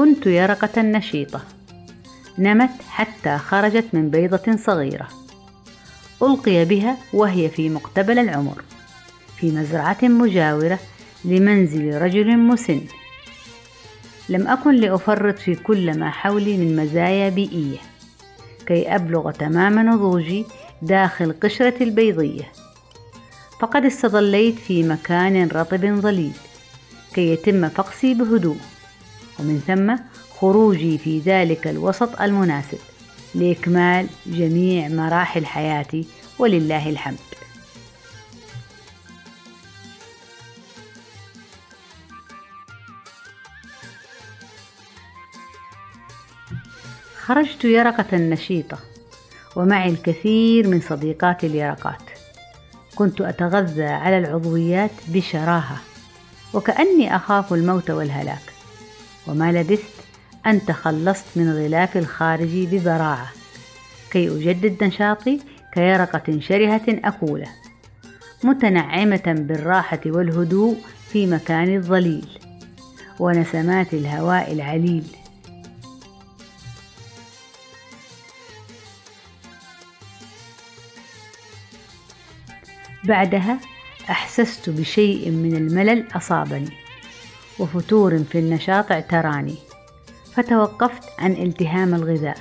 كنت يرقة نشيطة. نمت حتى خرجت من بيضة صغيرة. ألقي بها وهي في مقتبل العمر في مزرعة مجاورة لمنزل رجل مسن. لم أكن لأفرط في كل ما حولي من مزايا بيئية كي أبلغ تمام نضوجي داخل قشرة البيضية. فقد استظليت في مكان رطب ظليل كي يتم فقسي بهدوء. ومن ثم خروجي في ذلك الوسط المناسب لإكمال جميع مراحل حياتي ولله الحمد. خرجت يرقة نشيطة ومعي الكثير من صديقات اليرقات. كنت أتغذى على العضويات بشراهة وكأني أخاف الموت والهلاك. وما لبثت أن تخلصت من غلاف الخارج ببراعة كي أجدد نشاطي كيرقة شرهة أكولة متنعمة بالراحة والهدوء في مكان الظليل ونسمات الهواء العليل. بعدها أحسست بشيء من الملل أصابني. وفتور في النشاط اعتراني. فتوقفت عن التهام الغذاء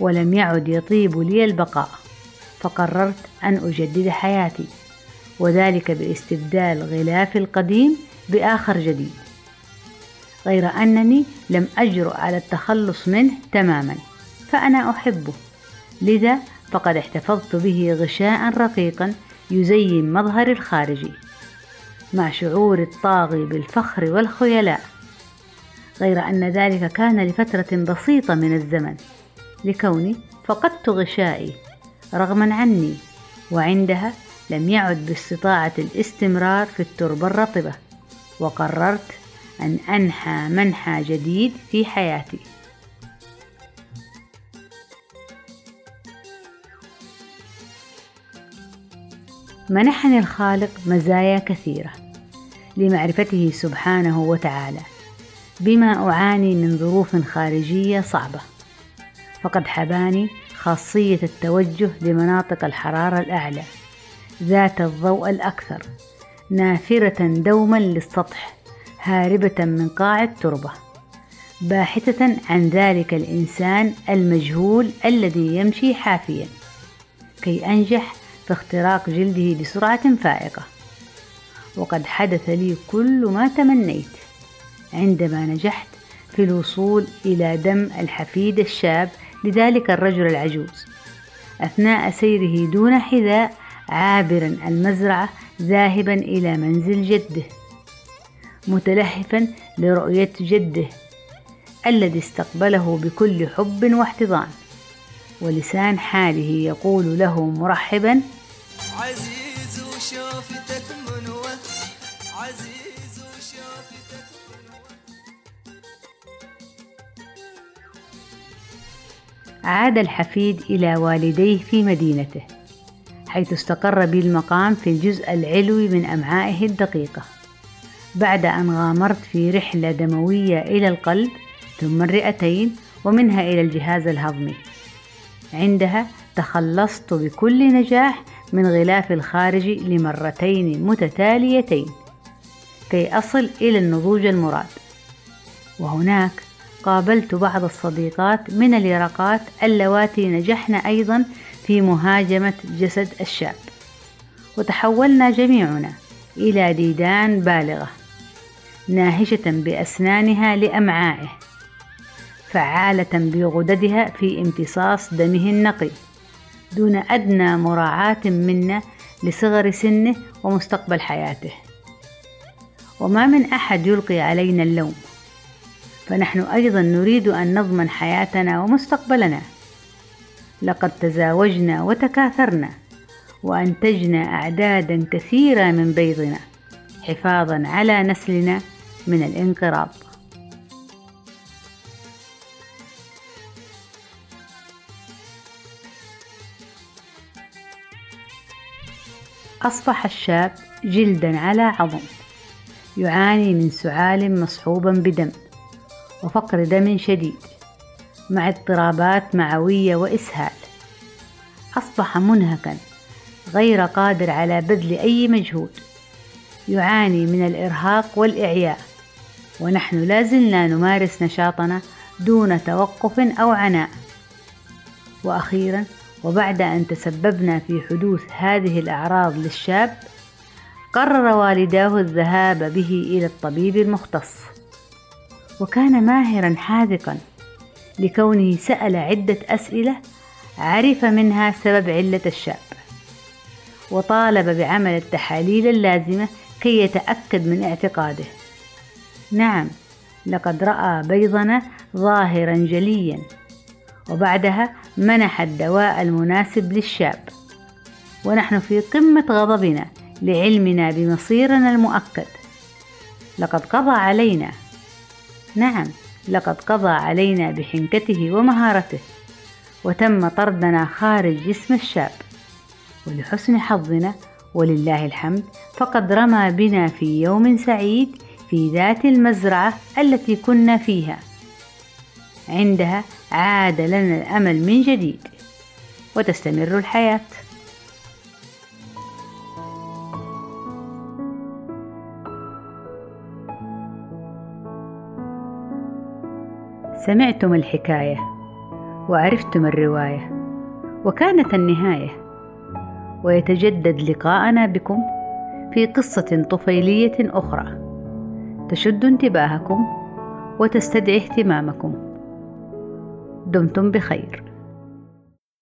ولم يعد يطيب لي البقاء. فقررت أن أجدد حياتي وذلك باستبدال غلافي القديم بآخر جديد. غير أنني لم أجرؤ على التخلص منه تماما فأنا أحبه. لذا فقد احتفظت به غشاء رقيقا يزين مظهري الخارجي. مع شعور الطاغي بالفخر والخيلاء غير أن ذلك كان لفترة بسيطة من الزمن. لكوني فقدت غشائي رغما عني وعندها لم يعد باستطاعة الاستمرار في التربة الرطبة وقررت أن أنحى منحى جديد في حياتي. منحني الخالق مزايا كثيرة لمعرفته سبحانه وتعالى بما أعاني من ظروف خارجية صعبة. فقد حباني خاصية التوجه لمناطق الحرارة الأعلى ذات الضوء الأكثر نافرة دوما للسطح هاربة من قاع التربة باحثة عن ذلك الإنسان المجهول الذي يمشي حافيا كي أنجح في اختراق جلده بسرعة فائقة. وقد حدث لي كل ما تمنيت. عندما نجحت في الوصول إلى دم الحفيد الشاب لذلك الرجل العجوز أثناء سيره دون حذاء عابرا المزرعة ذاهبا إلى منزل جده متلهفا لرؤية جده الذي استقبله بكل حب واحتضان. ولسان حاله يقول له مرحبا عزيز وشوفتك منوة عزيز وشوفتك عاد الحفيد إلى والديه في مدينته حيث استقر بي المقام في الجزء العلوي من أمعائه الدقيقة بعد أن غامرت في رحلة دموية إلى القلب ثم الرئتين ومنها إلى الجهاز الهضمي. عندها تخلصت بكل نجاح من غلاف الخارج لمرتين متتاليتين كي أصل إلى النضوج المراد. وهناك قابلت بعض الصديقات من اليرقات اللواتي نجحن أيضا في مهاجمة جسد الشاب. وتحولنا جميعنا إلى ديدان بالغة ناهشة بأسنانها لأمعائه. فعالة بغددها في امتصاص دمه النقي دون أدنى مراعاة منا لصغر سنه ومستقبل حياته. وما من أحد يلقي علينا اللوم فنحن أيضا نريد أن نضمن حياتنا ومستقبلنا. لقد تزاوجنا وتكاثرنا وأنتجنا أعدادا كثيرة من بيضنا حفاظا على نسلنا من الانقراض. أصبح الشاب جلدا على عظم يعاني من سعال مصحوبا بدم وفقر دم شديد مع اضطرابات معوية وإسهال. أصبح منهكا غير قادر على بذل أي مجهود يعاني من الإرهاق والإعياء. ونحن لازلنا نمارس نشاطنا دون توقف أو عناء. وأخيرا وبعد أن تسببنا في حدوث هذه الأعراض للشاب قرر والداه الذهاب به إلى الطبيب المختص وكان ماهرا حاذقا لكونه سأل عدة أسئلة عرف منها سبب علة الشاب وطالب بعمل التحاليل اللازمة كي يتأكد من اعتقاده. نعم لقد رأى بيضنا ظاهرا جليا. وبعدها منح الدواء المناسب للشاب. ونحن في قمة غضبنا لعلمنا بمصيرنا المؤكد. لقد قضى علينا. نعم لقد قضى علينا بحنكته ومهارته. وتم طردنا خارج جسم الشاب. ولحسن حظنا ولله الحمد فقد رمى بنا في يوم سعيد في ذات المزرعة التي كنا فيها. عندها عاد لنا الأمل من جديد وتستمر الحياة. سمعتم الحكاية وعرفتم الرواية وكانت النهاية ويتجدد لقاءنا بكم في قصة طفيلية أخرى تشد انتباهكم وتستدعي اهتمامكم. دمتم بخير.